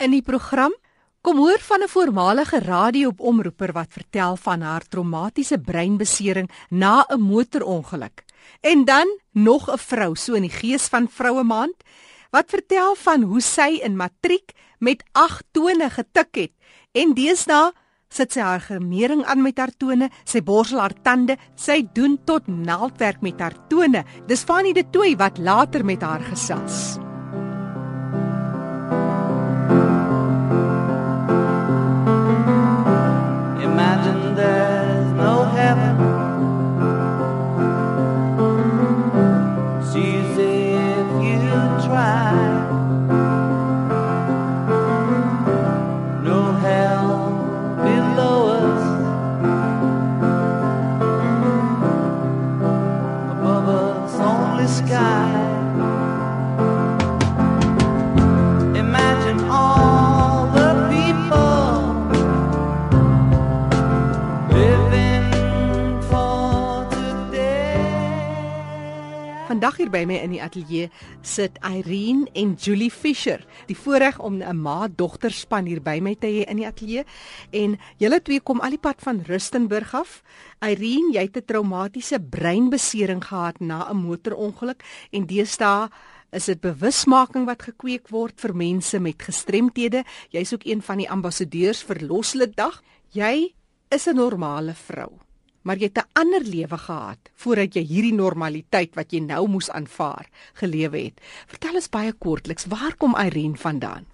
In die program kom hoor van 'n voormalige radioomroeper wat vertel van haar traumatiese breinbesering na 'n motorongeluk. En dan nog 'n vrou so in die gees van vroue maand wat vertel van hoe sy in matriek met 8 tone getik het en deesdae sit sy haar gemering aan met haar tone, sy borsel haar tande, sy doen tot naaldwerk met haar tone. Dis Fanny de Tooi wat later met haar gesels. Hier by my in die ateljee sit Irene en Julie Fisher. Die voorreg om 'n ma-dogter span hier by my te hê in die ateljee en julle twee kom al die pad van Rustenburg af. Irene, jy het 'n traumatiese breinbesering gehad na 'n motorongeluk en deesdae is dit bewusmaking wat gekweek word vir mense met gestremthede. Jy's ook een van die ambassadeurs vir Loslitdag. Jy is 'n normale vrou maar jy het 'n ander lewe gehad voordat jy hierdie normaliteit wat jy nou moes aanvaar gelewe het. Vertel ons baie kortliks, waar kom Irene vandaan?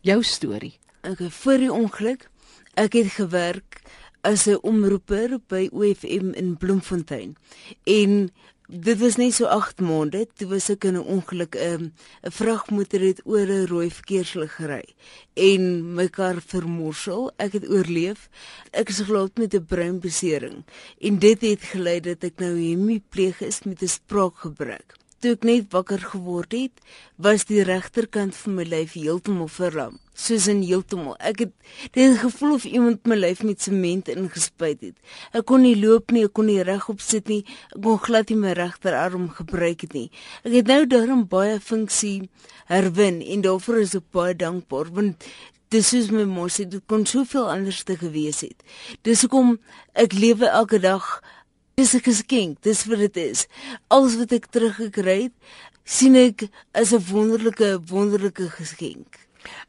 Jou storie. Ek voor die ongeluk, ek het gewerk as 'n omroeper by OFM in Bloemfontein. En dit was net so 8 maande toe was ek in 'n ongeluk 'n um, vragmotor het oor 'n rooi verkeerslig gery en my kar vermorsel ek het oorleef. Ek is gelaat met 'n breinbesering en dit het gelei dat ek nou hemipleeg is met 'n spraakgebrek toe ek net wakker geword het, was die regterkant van my lyf heeltemal verlam. Soos in heeltemal. Ek het dit gevoel of iemand my lyf met sement ingespuit het. Ek kon nie loop nie, ek kon nie regop sit nie. Ek kon glad nie my regterarm gebruik het nie. Ek het nou daarom baie funksie herwin en daarvoor is ek baie dankbaar want dis is my mos dit kon soveel anders te gewees het. Dis hoekom ek lewe elke dag Dis 'n geskenk, dis wat dit is. Alles wat ek teruggekry het, sien ek as 'n wonderlike wonderlike geskenk.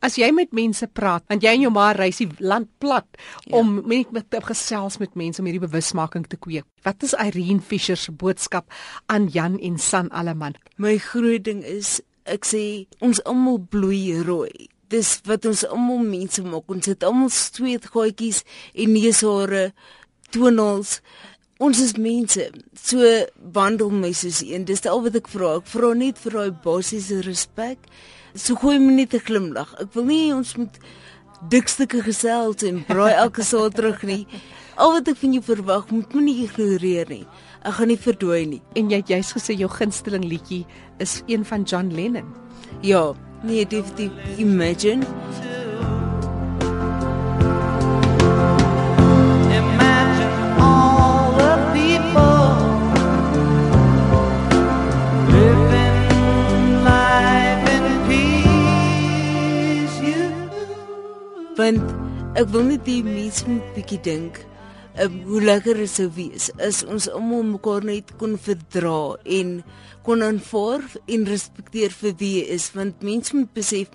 As jy met mense praat, want jy en jou ma reis die land plat ja. om met met gesels met mense om hierdie bewusmaking te kweek. Wat is Irene Fischer se boodskap aan Jan en San Alleman? My groot ding is ek sê ons almal bloei rooi. Dis wat ons almal mense maak. Ons het almal sweetgaatjies en neushare, tonals ons is mense. So wandel my soos een. Dis al wat ek vra. Ek vra net vir daai basiese respek. So gooi my net 'n glimlag. Ek wil nie ons moet dikstukke gesels en braai elke saad terug nie. Al wat ek van jou verwag, moet my nie ignoreer nie. Ek gaan nie verdwaai nie. En jy het juist gesê jou gunsteling liedjie is een van John Lennon. Ja, nee, definitief Imagine. Want ek wil net die mense moet bietjie dink um, hoe lekker dit sou wees. As ons almal mekaar net kon verdra en kon aanvaar en respekteer vir wie is want mense moet besef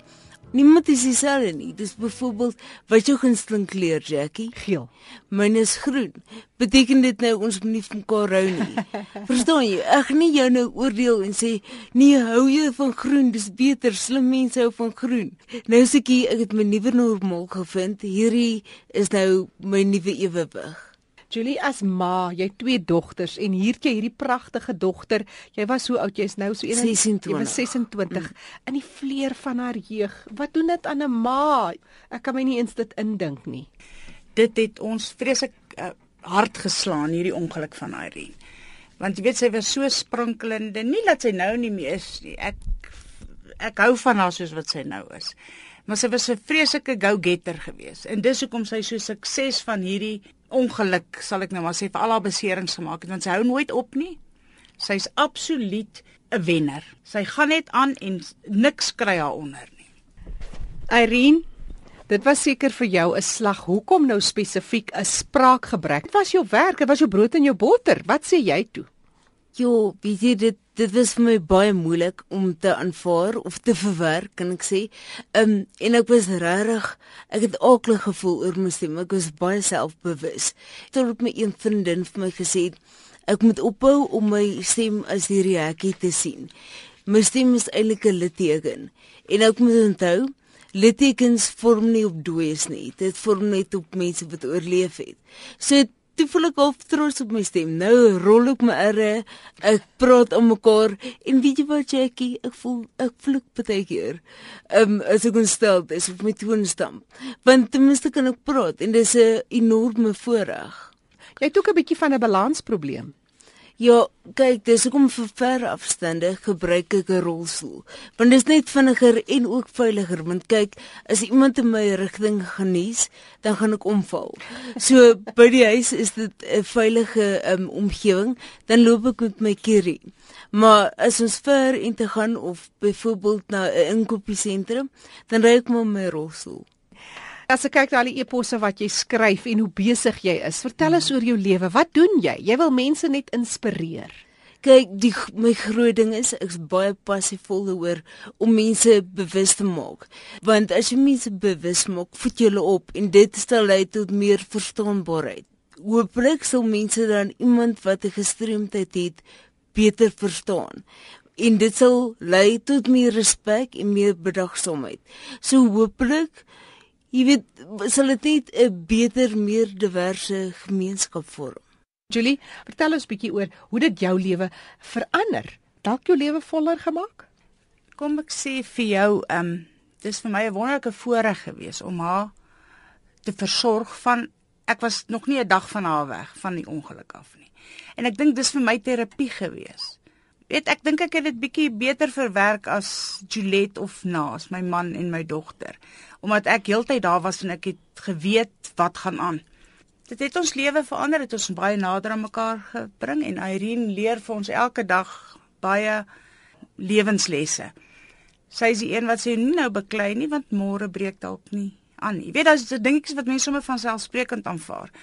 Niemand is dieselfde nie. Dis byvoorbeeld wat jou gunsteling kleur, Jackie? Geel. Myne is groen. Beteken dit nou ons moet nie van mekaar hou nie? Verstaan jy? Ek nie jou nou oordeel en sê nee, hou jy van groen, dis beter. Slim mense hou van groen. Nou sê ek ek het my nuwe normaal gevind. Hierdie is nou my nuwe ewewig. Julie as ma, jy het twee dogters en hier jy hierdie pragtige dogter. Jy was hoe oud? Jy's nou so 26. Jy was 26 mm. in die vleur van haar jeug. Wat doen dit aan 'n ma? Ek kan my nie eens dit indink nie. Dit het ons vreeslik uh, hard geslaan hierdie ongeluk van Irene. Want jy weet sy was so sprankelende, nie dat sy nou nie meer is nie. Ek ek hou van haar soos wat sy nou is. Maar sy was 'n vreeslike go-getter geweest en dis hoekom sy so sukses van hierdie ongeluk sal ek nou maar sê vir al haar beserings gemaak het want sy hou nooit op nie. Sy's absoluut 'n wenner. Sy gaan net aan en niks kry haar onder nie. Irene, Dit was seker vir jou 'n slag. Hoekom nou spesifiek 'n spraakgebrek? Dit was jou werk, dit was jou brood en jou botter. Wat sê jy toe? Jo, weet jy dit dit was vir my baie moeilik om te aanvaar of te verwerk, kan ek sê. Ehm um, en ek was regtig ek het aaklig gevoel oor my stem. Ek was baie selfbewus. Tot my een vriendin vir my gesê het ek moet ophou om my stem as die reaksie te sien. My stem is eintlik 'n litteken. En ek moet onthou littekens vorm nie op dooies nie. Dit vorm net op mense wat oorleef het. So toe voel ek of trots op my stem. Nou rol ek my erre. Ek praat om mekaar en weet jy wat Jackie, ek voel ek vloek baie keer. Ehm um, as ek ontstel is op my toon stamp. Want ten minste kan ek praat en dis 'n enorme voorreg. Jy het ook 'n bietjie van 'n balansprobleem. Ja, kyk, dis hoekom vir ver afstande gebruik ek 'n rolstoel. Want dit is net vinniger en ook veiliger, want kyk, as iemand in my rigting genees, dan gaan ek omval. So by die huis is dit 'n veilige um, omgewing, dan loop ek met my kierie. Maar as ons ver in te gaan of byvoorbeeld na 'n inkopiesentrum, dan ry ek met my rolstoel. As ek kyk na al die eposse wat jy skryf en hoe besig jy is, vertel ons oor jou lewe. Wat doen jy? Jy wil mense net inspireer. Kyk, die my groot ding is ek's baie passievol oor om mense bewus te maak. Want as jy mense bewus maak, voed jy hulle op en dit stel lei tot meer verstaanbaarheid. Hooplik sal mense dan iemand wat 'n gestremdheid het beter verstaan en dit sal lei tot meer respek en meer bedagsaamheid. So hooplik jy weet sal dit net 'n beter meer diverse gemeenskap vorm. Julie, vertel ons bietjie oor hoe dit jou lewe verander. Dalk jou lewe voller gemaak? Kom ek sê vir jou, ehm um, dis vir my 'n wonderlike voorreg gewees om haar te versorg van ek was nog nie 'n dag van haar weg van die ongeluk af nie. En ek dink dis vir my terapie gewees. Weet ek dink ek het dit bietjie beter verwerk as Juliet of Naas, my man en my dogter omdat ek heeltyd daar was en ek het geweet wat gaan aan. Dit het ons lewe verander, dit het ons baie nader aan mekaar gebring en Irene leer vir ons elke dag baie lewenslesse. Sy is die een wat sê nie nou beklei nie want môre breek dalk nie aan nie. Jy weet daar's dingetjies wat mense sommer van selfsprekend aanvaar.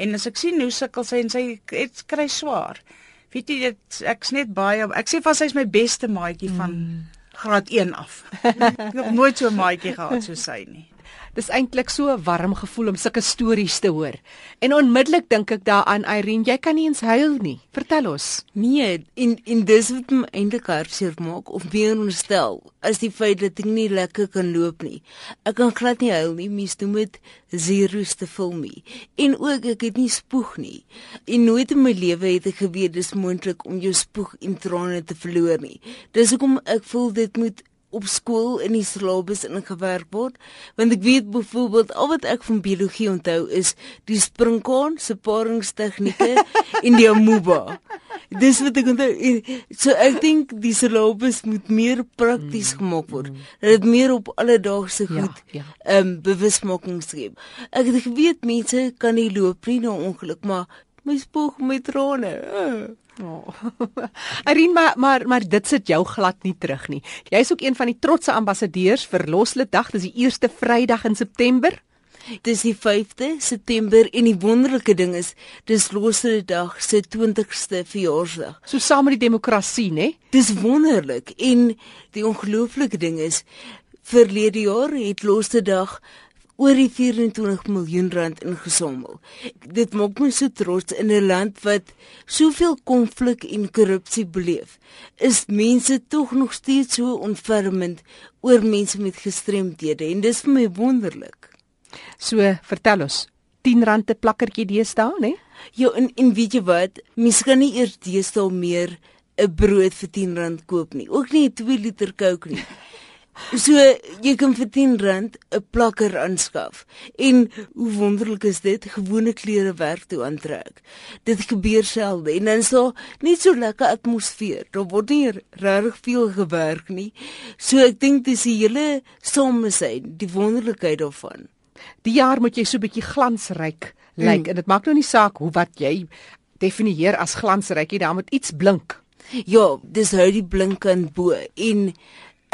En as ek sien hoe sukkel sy en sy het kry swaar. Weet jy dit ek's net baie ek sê van sy is my beste maatjie van mm graad 1 af. ek het nooit so 'n maatjie gehad soos sy nie. Dis eintlik so 'n warm gevoel om sulke stories te hoor. En onmiddellik dink ek daaraan Irene, jy kan nie eens huil nie. Vertel ons. Nee, en en dis wat my eintlik hartseer maak of meer ontstel, is die feit dat ek nie lekker kan loop nie. Ek kan glad nie huil nie, mens noem dit zeros te filmie. En ook ek het nie spoeg nie. En nooit in my lewe het ek geweet dis moontlik om jou spoeg en trane te verloor nie. Dis hoekom ek voel dit moet op skool in die syllabus ingewerk word want ek weet byvoorbeeld al wat ek van biologie onthou is die springkaan se paringstegnieke en die amoeba. Dis wat ek onthou. So ek dink die syllabus moet meer prakties gemaak word. dat dit meer op alledaagse ja, goed ehm ja, ja. um, bewusmaking skep ek het geweet mense kan nie loop nie na ongeluk maar my spoeg met trane uh. Oh. Irene, maar maar maar dit sit jou glad nie terug nie. Jy's ook een van die trotse ambassadeurs vir Loslitdag. Dis die eerste Vrydag in September. Dis die 5de September en die wonderlike ding is dis Loslitdag se 20ste verjaarsdag. So saam met die demokrasie, né? Dis wonderlik en die ongelooflike ding is verlede jaar het Loslitdag oor die 24 miljoen rand ingesamel. Dit maak my so trots in 'n land wat soveel konflik en korrupsie beleef. Is mense tog nog steeds so onvermend oor mense met gestremdhede en dis vir my wonderlik. So, vertel ons, 10 rand te plakkertjie deesdae, né? Ja, en en weet jy wat? Mense kan nie eers deesdae meer 'n brood vir 10 rand koop nie. Ook nie 'n 2 liter Coke nie. So jy kan vir 10 rand 'n plakker aanskaf. En hoe wonderlik is dit? Gewone klere werk toe aantrek. Dit gebeur selde en dan so net so lekker atmosfeer. Daar word nie regtig veel gewerk nie. So ek dink dis die hele somesyn, die wonderlikheid daarvan. Die jaar moet jy so 'n bietjie glansryk lyk like, mm. en dit maak nou nie saak hoe wat jy definieer as glansryk nie, daar moet iets blink. Ja, dis hou die blink aan bo en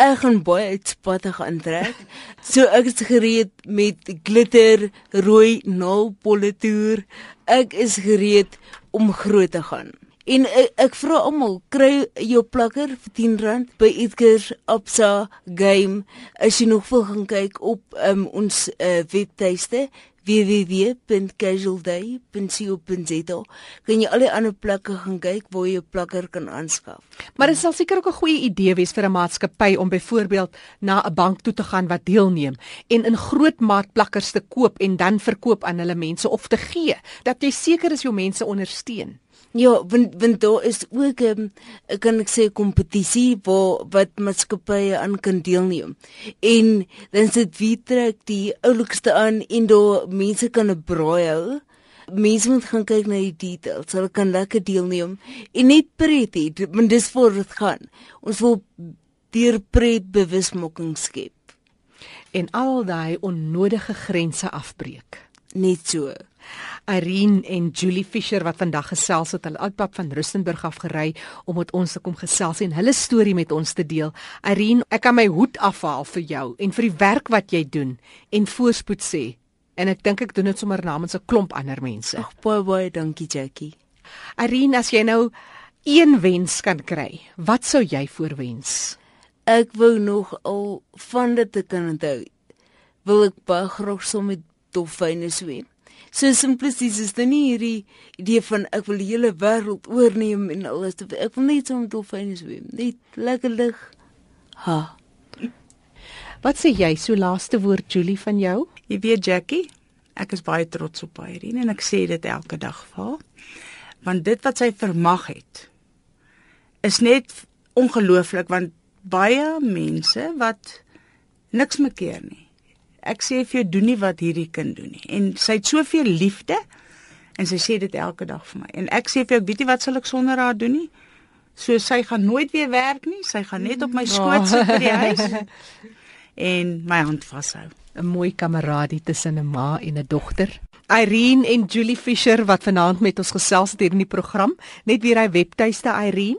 ek gaan baie uitspattig aantrek. So ek is gereed met glitter, rooi naalpolletoer. Ek is gereed om groot te gaan. En ek, ek vra almal, kry jou plakker vir R10 by Edgars Absa Game as jy nog wil gaan kyk op um, ons uh, webtuiste www.casualday.co.za kan jy al die ander plekke gaan kyk waar jy 'n plakker kan aanskaf. Maar dit sal seker ook 'n goeie idee wees vir 'n maatskappy om byvoorbeeld na 'n bank toe te gaan wat deelneem en in groot maat plakkers te koop en dan verkoop aan hulle mense of te gee dat jy seker is jou mense ondersteun. Ja, want want daar is ook 'n um, kan ek sê kompetisie waar wat maatskappye aan kan deelneem. En dan sit wie trek die oulikste aan en daar mense kan 'n braai hou. Mense moet gaan kyk na die details. Hulle kan lekker deelneem en net pret hê, want dis voor dit gaan. Ons wil deur pret bewusmaking skep en al daai onnodige grense afbreek. Net so. Irene en Julie Fisher wat vandag gesels het hulle uitpad van Rustenburg af gery om met ons te kom gesels en hulle storie met ons te deel. Irene, ek kan my hoed afhaal vir jou en vir die werk wat jy doen en voorspoed sê. En ek dink ek doen dit sommer namens 'n klomp ander mense. Ag baie baie dankie Jackie. Irene, as jy nou een wens kan kry, wat sou jy voorwens? Ek wou nog al van dit te kan onthou. Wil ek baie graag saam met dolfyne swem. So simplisties is dit nie hierdie idee van ek wil die hele wêreld oorneem en alles ek wil net so met dolfyne swem. Net lekker lig. Ha. Wat sê jy so laaste woord Julie van jou? Jy weet Jackie, ek is baie trots op Irene en ek sê dit elke dag vir haar. Want dit wat sy vermag het is net ongelooflik want baie mense wat niks mekeer nie ek sê vir jou doen nie wat hierdie kind doen nie. En sy het soveel liefde en sy sê dit elke dag vir my. En ek sê vir jou, ek weet nie wat sal ek sonder haar doen nie. So sy gaan nooit weer werk nie. Sy gaan net op my skoot sit by die huis en my hand vashou. 'n Mooi kameradie tussen 'n ma en 'n dogter. Irene en Julie Fisher wat vanaand met ons gesels het hier in die program. Net weer hy webtuiste Irene.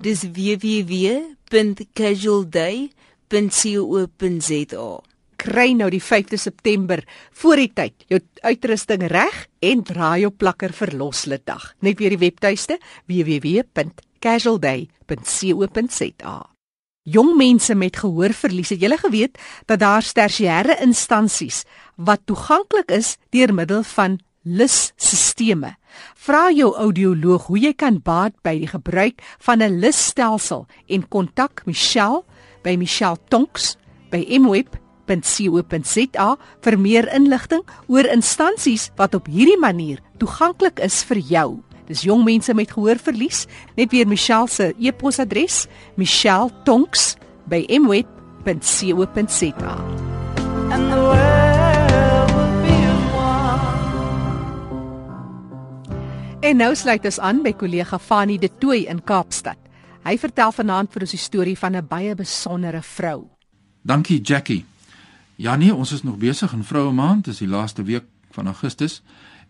Dis www.casualday.co.za kry nou die 5de September voor die tyd jou uitrusting reg en draai jou plakker vir Loslitdag. Net weer die webtuiste www.casualday.co.za. Jong mense met gehoorverlies, het julle geweet dat daar tersiêre instansies wat toeganklik is deur middel van LIS-sisteme. Vra jou audioloog hoe jy kan baat by die gebruik van 'n LIS-stelsel en kontak Michelle by Michelle Tonks by Mweb www.co.za vir meer inligting oor instansies wat op hierdie manier toeganklik is vir jou. Dis jong mense met gehoorverlies. Net weer Michelle se e-posadres: michelle.tonks@mweb.co.za. And the world will be one. En nou sluit ons aan by kollega Fanie De Tooy in Kaapstad. Hy vertel vanaand vir ons die storie van 'n baie besondere vrou. Dankie Jackie. Ja nee, ons is nog besig in Vroue Maand, dis die laaste week van Augustus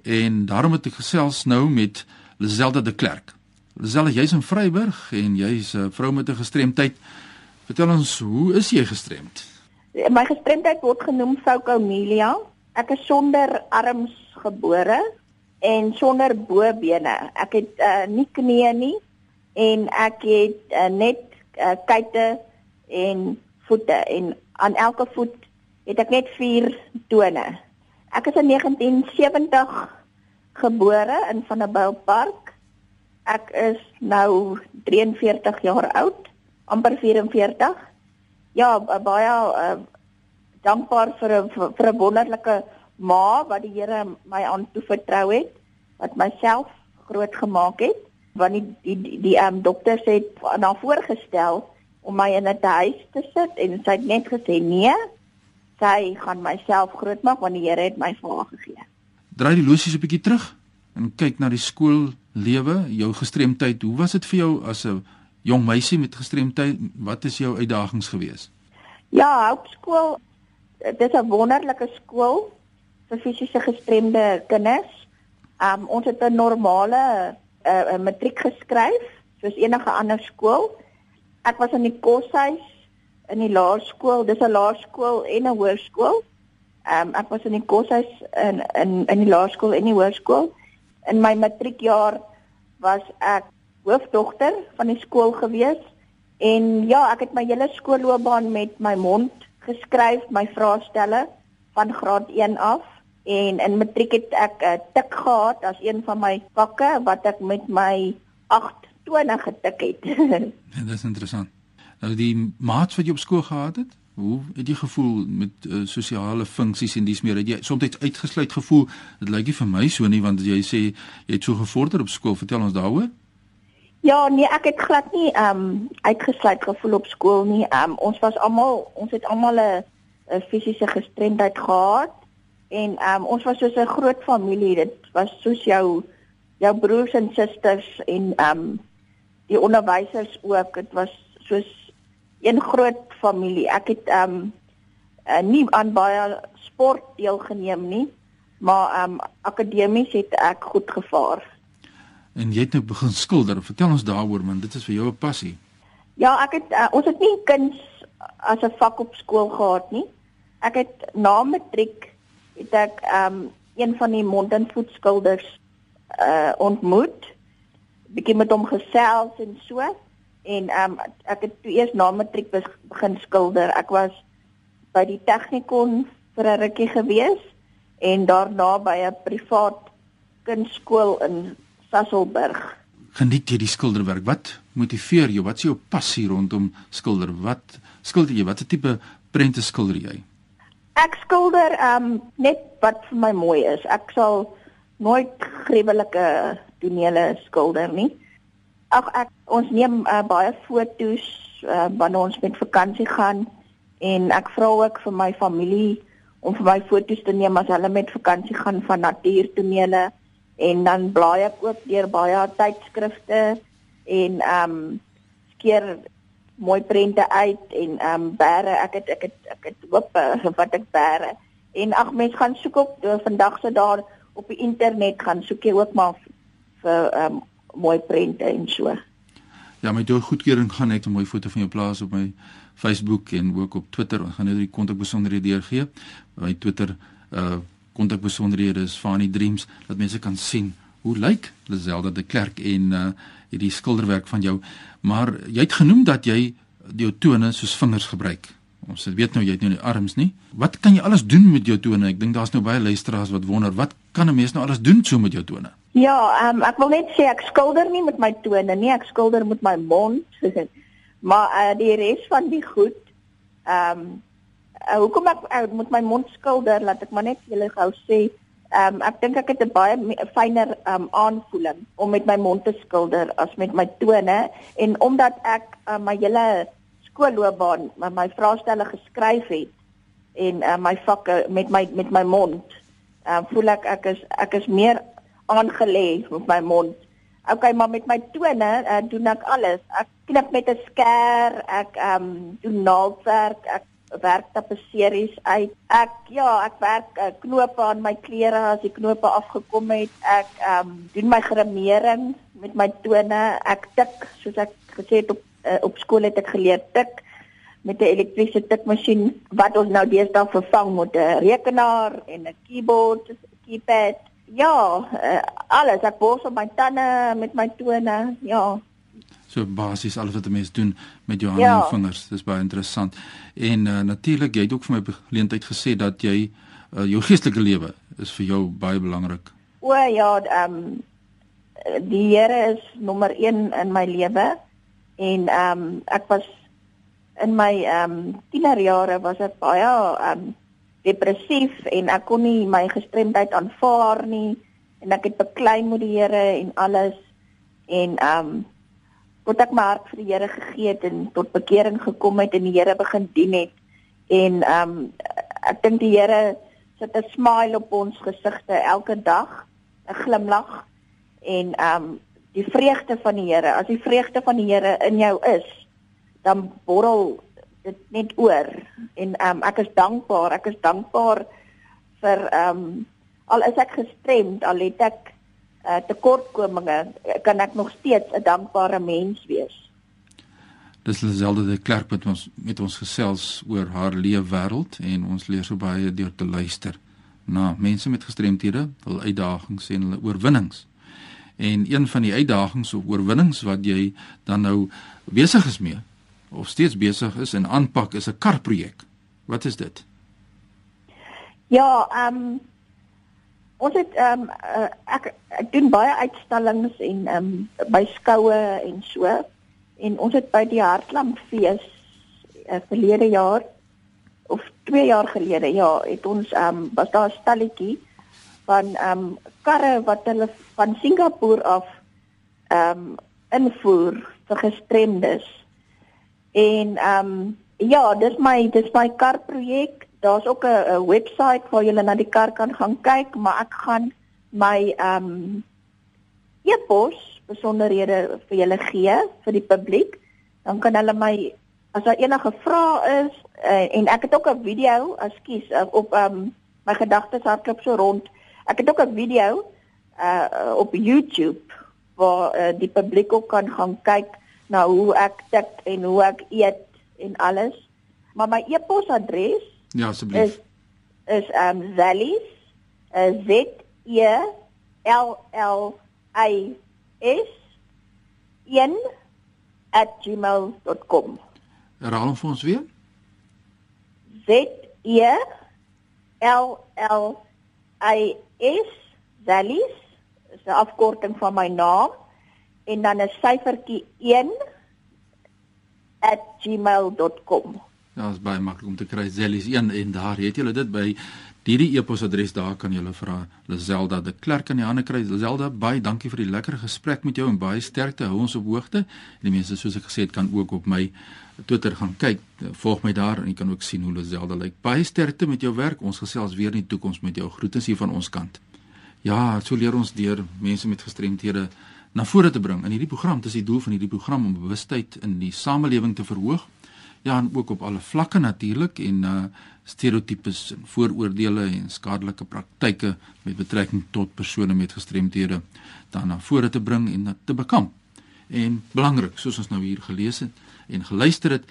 en daarom het ek gesels nou met Liselde de Klerk. Liselde, jy's in Vryburg en jy's 'n vrou met 'n gestremdheid. Vertel ons, hoe is jy gestremd? My gestremdheid word genoem Foucault-Amelia. Ek is sonder arms gebore en sonder bobene. Ek het uh, nie knieë nie en ek het uh, net uh, kuite en voete en aan elke voet het ek net 4 tone. Ek is in 1970 gebore in Vanderbijlpark. Ek is nou 43 jaar oud, amper 44. Ja, baie uh, dankbaar vir 'n vir 'n wonderlike ma wat die Here my aan toe vertrou het, wat myself groot gemaak het. Want die die die, um, dokters het na voorgestel om my in 'n huis te sit en sy het net gesê nee, sy gaan myself grootmaak want die Here het my vir haar gegee. Draai die losies 'n bietjie terug en kyk na die skoollewe, jou gestremdheid. Hoe was dit vir jou as 'n jong meisie met gestremdheid? Wat is jou uitdagings gewees? Ja, hoërskool dit is 'n wonderlike skool vir fisiese gestremde kinders. Um ons het 'n normale uh, matriek geskryf soos enige ander skool. Ek was in die koshuis in die laerskool. Dis 'n laerskool en 'n hoërskool. Ehm um, ek was in die koshuis in in in die laerskool en die hoërskool. In my matriekjaar was ek hoofdogter van die skool gewees en ja, ek het my hele skoolloopbaan met my mond geskryf, my vraestelle van graad 1 af en in matriek het ek 'n uh, tik gehad as een van my vakke wat ek met my 8 tone getik het. dit is interessant. Nou die maats wat jy op skool gehad het, hoe het jy gevoel met uh, sosiale funksies en dis meer? Het jy soms uitgesluit gevoel? Dit lyk nie vir my so nie want jy sê jy het so gevorder op skool. Vertel ons daaroor. Ja, nee, ek het glad nie ehm um, uitgesluit gevoel op skool nie. Ehm um, ons was almal, ons het almal 'n fisiese gestremdheid gehad en ehm um, ons was soos 'n groot familie. Dit was soos jou jou broers en susters en ehm um, die onderwysers ook. Dit was soos een groot familie. Ek het ehm um, uh, nie aan baie sport deelgeneem nie, maar ehm um, akademies het ek goed gevaar. En jy het nou begin skilder. Vertel ons daaroor man, dit is vir jou 'n passie. Ja, ek het uh, ons het nie kuns as 'n vak op skool gehad nie. Ek het na matriek het ek um een van die mond en voet skilders uh ontmoet. Bietjie met hom gesels en so en um ek het toe eers na matriek begin skilder. Ek was by die Technikon vir 'n rukkie gewees en daarna by 'n privaat kunskool in Sasselburg. Geniet jy die skilderwerk? Wat motiveer jou? Wat is jou passie rondom skilder? Wat skilder jy? Watter tipe prente skilder jy? Ek skilder um net wat vir my mooi is. Ek sal nooit gruwelike tonele skilder nie. Ag ek ons neem uh, baie foto's uh, wanneer ons met vakansie gaan en ek vra ook vir my familie om vir my foto's te neem as hulle met vakansie gaan van natuurtonele en dan blaai ek ook deur baie tydskrifte en ehm um, skeer mooi prente uit en ehm um, bære ek het ek het ek het hoop uh, wat ek bære en ag mense gaan soek op vandag se daar op die internet gaan soek jy ook maar vir ehm um, mooi prente en so. Ja my goedkeuring gaan ek 'n mooi foto van jou plaas op my Facebook en ook op Twitter. Ons gaan net die kontakbesonderhede deurgee. By Twitter uh kontakbesonderhede is Fani Dreams. Dat mense kan sien hoe lyk Lazelda de Klerk en uh hierdie skilderwerk van jou. Maar jy het genoem dat jy jou tone soos vingers gebruik. Ons weet nou jy het nou nie arms nie. Wat kan jy alles doen met jou tone? Ek dink daar's nou baie luisteraars wat wonder wat kan 'n mens nou alles doen so met jou tone Ja, um, ek wil net sê ek skilder nie met my tone nie, ek skilder met my mond. maar uh, die res van die goed, ehm um, uh, hoekom ek uh, met my mond skilder, laat ek maar net julle gou sê, ehm um, ek dink ek het 'n baie fyner ehm um, aanvoeling om met my mond te skilder as met my tone en omdat ek uh, my hele skoolloopbaan my, my vraestelle geskryf het en uh, my vakke met my met my mond, uh, voel ek ek is ek is meer aangelê met my mond. Okay, maar met my tone uh, doen ek alles. Ek knip met 'n skêr, ek ehm um, doen naaldwerk, ek werk tapisseries uit. Ek ja, ek werk uh, knope aan my klere as die knope afgekom het. Ek ehm um, doen my grimering met my tone. Ek tik soos ek gesê het op uh, op skool het ek geleer tik met 'n elektriese tikmasjien wat ons nou deesdae vervang met 'n rekenaar en 'n keyboard, 'n keypad. Ja, uh, alles. Ek borsel my tande met my tone. Ja, So basies alles wat 'n mens doen met jou hande ja. en vingers, dis baie interessant. En uh, natuurlik, jy het ook vir my geleentheid gesê dat jy uh, jou geestelike lewe is vir jou baie belangrik. O ja, ehm um, die Here is nommer 1 in my lewe en ehm um, ek was in my ehm um, tienerjare was ek baie ehm um, depressief en ek kon nie my gestremdheid aanvaar nie en ek het beklei met die Here en alles en ehm um, tot ek my hart vir die Here gegee het en tot bekering gekom het en die Here begin dien het en ehm um, ek dink die Here sit 'n smile op ons gesigte elke dag, 'n glimlag en ehm um, die vreugde van die Here. As die vreugde van die Here in jou is, dan borrel dit net oor en ehm um, ek is dankbaar. Ek is dankbaar vir ehm um, al is ek gestremd, al het ek uh, tekortkominge kan ek nog steeds 'n dankbare mens wees. Dis Liselde de Klerk wat ons met ons gesels oor haar leefwêreld en ons leer so baie deur te luister na mense met gestremthede, hul uitdagings en hulle oorwinnings. En een van die uitdagings of oorwinnings wat jy dan nou besig is mee of steeds besig is en aanpak is 'n karprojek. Wat is dit? Ja, ehm um, ons het ehm um, ek ek doen baie uitstallings en ehm um, by skoue en so en ons het by die Hartlandfees uh, verlede jaar of 2 jaar gelede ja, het ons ehm um, was daar 'n stalletjie van ehm um, karre wat hulle van Singapore af ehm um, invoer vir gestremdes. En ehm um, ja, dis my dis my karprojek. Daar's ook 'n webwerf waar jy na die kar kan gaan kyk, maar ek gaan my ehm um, e-pos besonderhede vir julle gee vir die publiek. Dan kan hulle my as daar enige vrae is uh, en ek het ook 'n video, ekskuus, uh, op um, my gedagtes hardloop so rond. Ek het ook 'n video uh op YouTube waar uh, die publiek ook kan gaan kyk na hoe ek tik en hoe ek eet en alles. Maar my e-posadres Ja, asseblief. Is is um Zallies, uh, Z E L L I s 1@gmail.com. Herhaal hom vir ons weer. Z E L L I S Zalies is 'n afkorting van my naam en dan 'n syfertjie 1@gmail.com. Ja, dit is baie maklik om te kry. Zellies 1 en daar het jy dit by Hierdie e-posadres daar kan jy hulle vra. Lazelda de Klerk aan die hande kry. Lazelda, baie dankie vir die lekker gesprek met jou en baie sterkte. Hou ons op hoogte. En die mense soos ek gesê het kan ook op my Twitter gaan kyk. Volg my daar en jy kan ook sien hoe Lazelda lyk. Baie sterkte met jou werk. Ons gesels weer in die toekoms met jou. Groetens hier van ons kant. Ja, so leer ons deur mense met gestremthede na vore te bring. In hierdie program, dis die doel van hierdie program om bewustheid in die samelewing te verhoog. Ja, en ook op alle vlakke natuurlik en uh stereotypes en vooroordeele en skadelike praktyke met betrekking tot persone met gestremthede dan na vore te bring en te bekamp. En belangrik, soos ons nou hier gelees het en geluister het,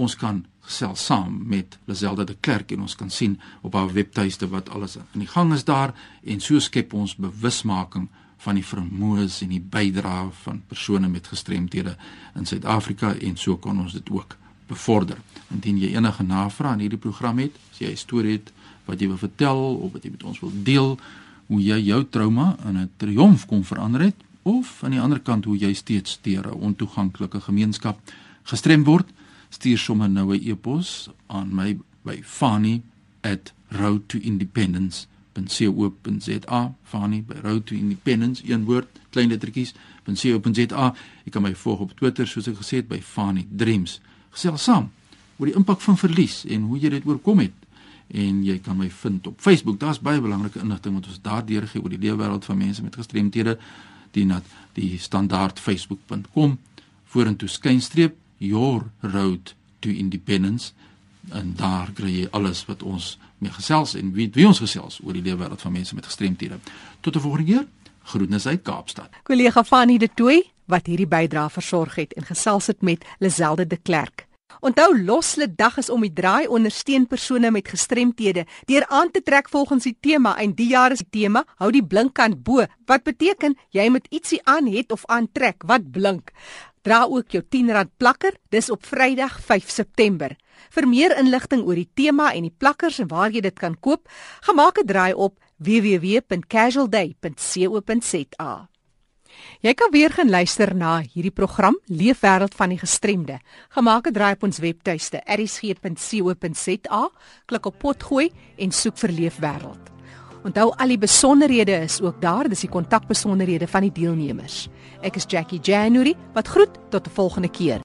ons kan gesels saam met Lazelda de Klerk en ons kan sien op haar webtuiste wat alles in die gang is daar en so skep ons bewusmaking van die vermoëns en die bydrae van persone met gestremthede in Suid-Afrika en so kan ons dit ook bevorder. Indien jy enige navrae aan hierdie program het, as jy 'n storie het wat jy wil vertel of wat jy met ons wil deel, hoe jy jou trauma in 'n triomf kon verander het of aan die ander kant hoe jy steeds deur 'n ontoeganklike gemeenskap gestrem word, stuur sommer nou 'n e-pos aan my by fani@roadtoindependence.co.za fani by road to independence een woord klein lettertjies .co.za ek kan my volg op Twitter soos ek gesê het by fani dreams gesels saam oor die impak van verlies en hoe jy dit oorkom het. En jy kan my vind op Facebook. Daar's baie belangrike inligting wat ons daar deurgee oor die leefwêreld van mense met gestremthede. Die nat die standaard facebook.com vorentoe skynstreep your road to independence en daar kry jy alles wat ons mee gesels en wie wie ons gesels oor die leefwêreld van mense met gestremthede. Tot 'n volgende keer. Groetnisse uit Kaapstad. Kollega Fanny de Tooi wat hierdie bydrae versorg het en gesels het met Lazelde de Klerk. Onthou Loslede dag is om die draai ondersteun persone met gestremthede deur aan te trek volgens die tema en die jaar die tema hou die blinkkant bo wat beteken jy moet ietsie aan het of aantrek wat blink. Dra ook jou 10 rand plakker dis op Vrydag 5 September. Vir meer inligting oor die tema en die plakkers en waar jy dit kan koop, gemaak 'n draai op www.casualday.co.za. Jy kan weer gaan luister na hierdie program Leefwêreld van die Gestremde. Gemaak 'n draai op ons webtuiste erisg.co.za, klik op potgooi en soek vir Leefwêreld. Onthou al die besonderhede is ook daar, dis die kontakbesonderhede van die deelnemers. Ek is Jackie January, wat groet tot 'n volgende keer.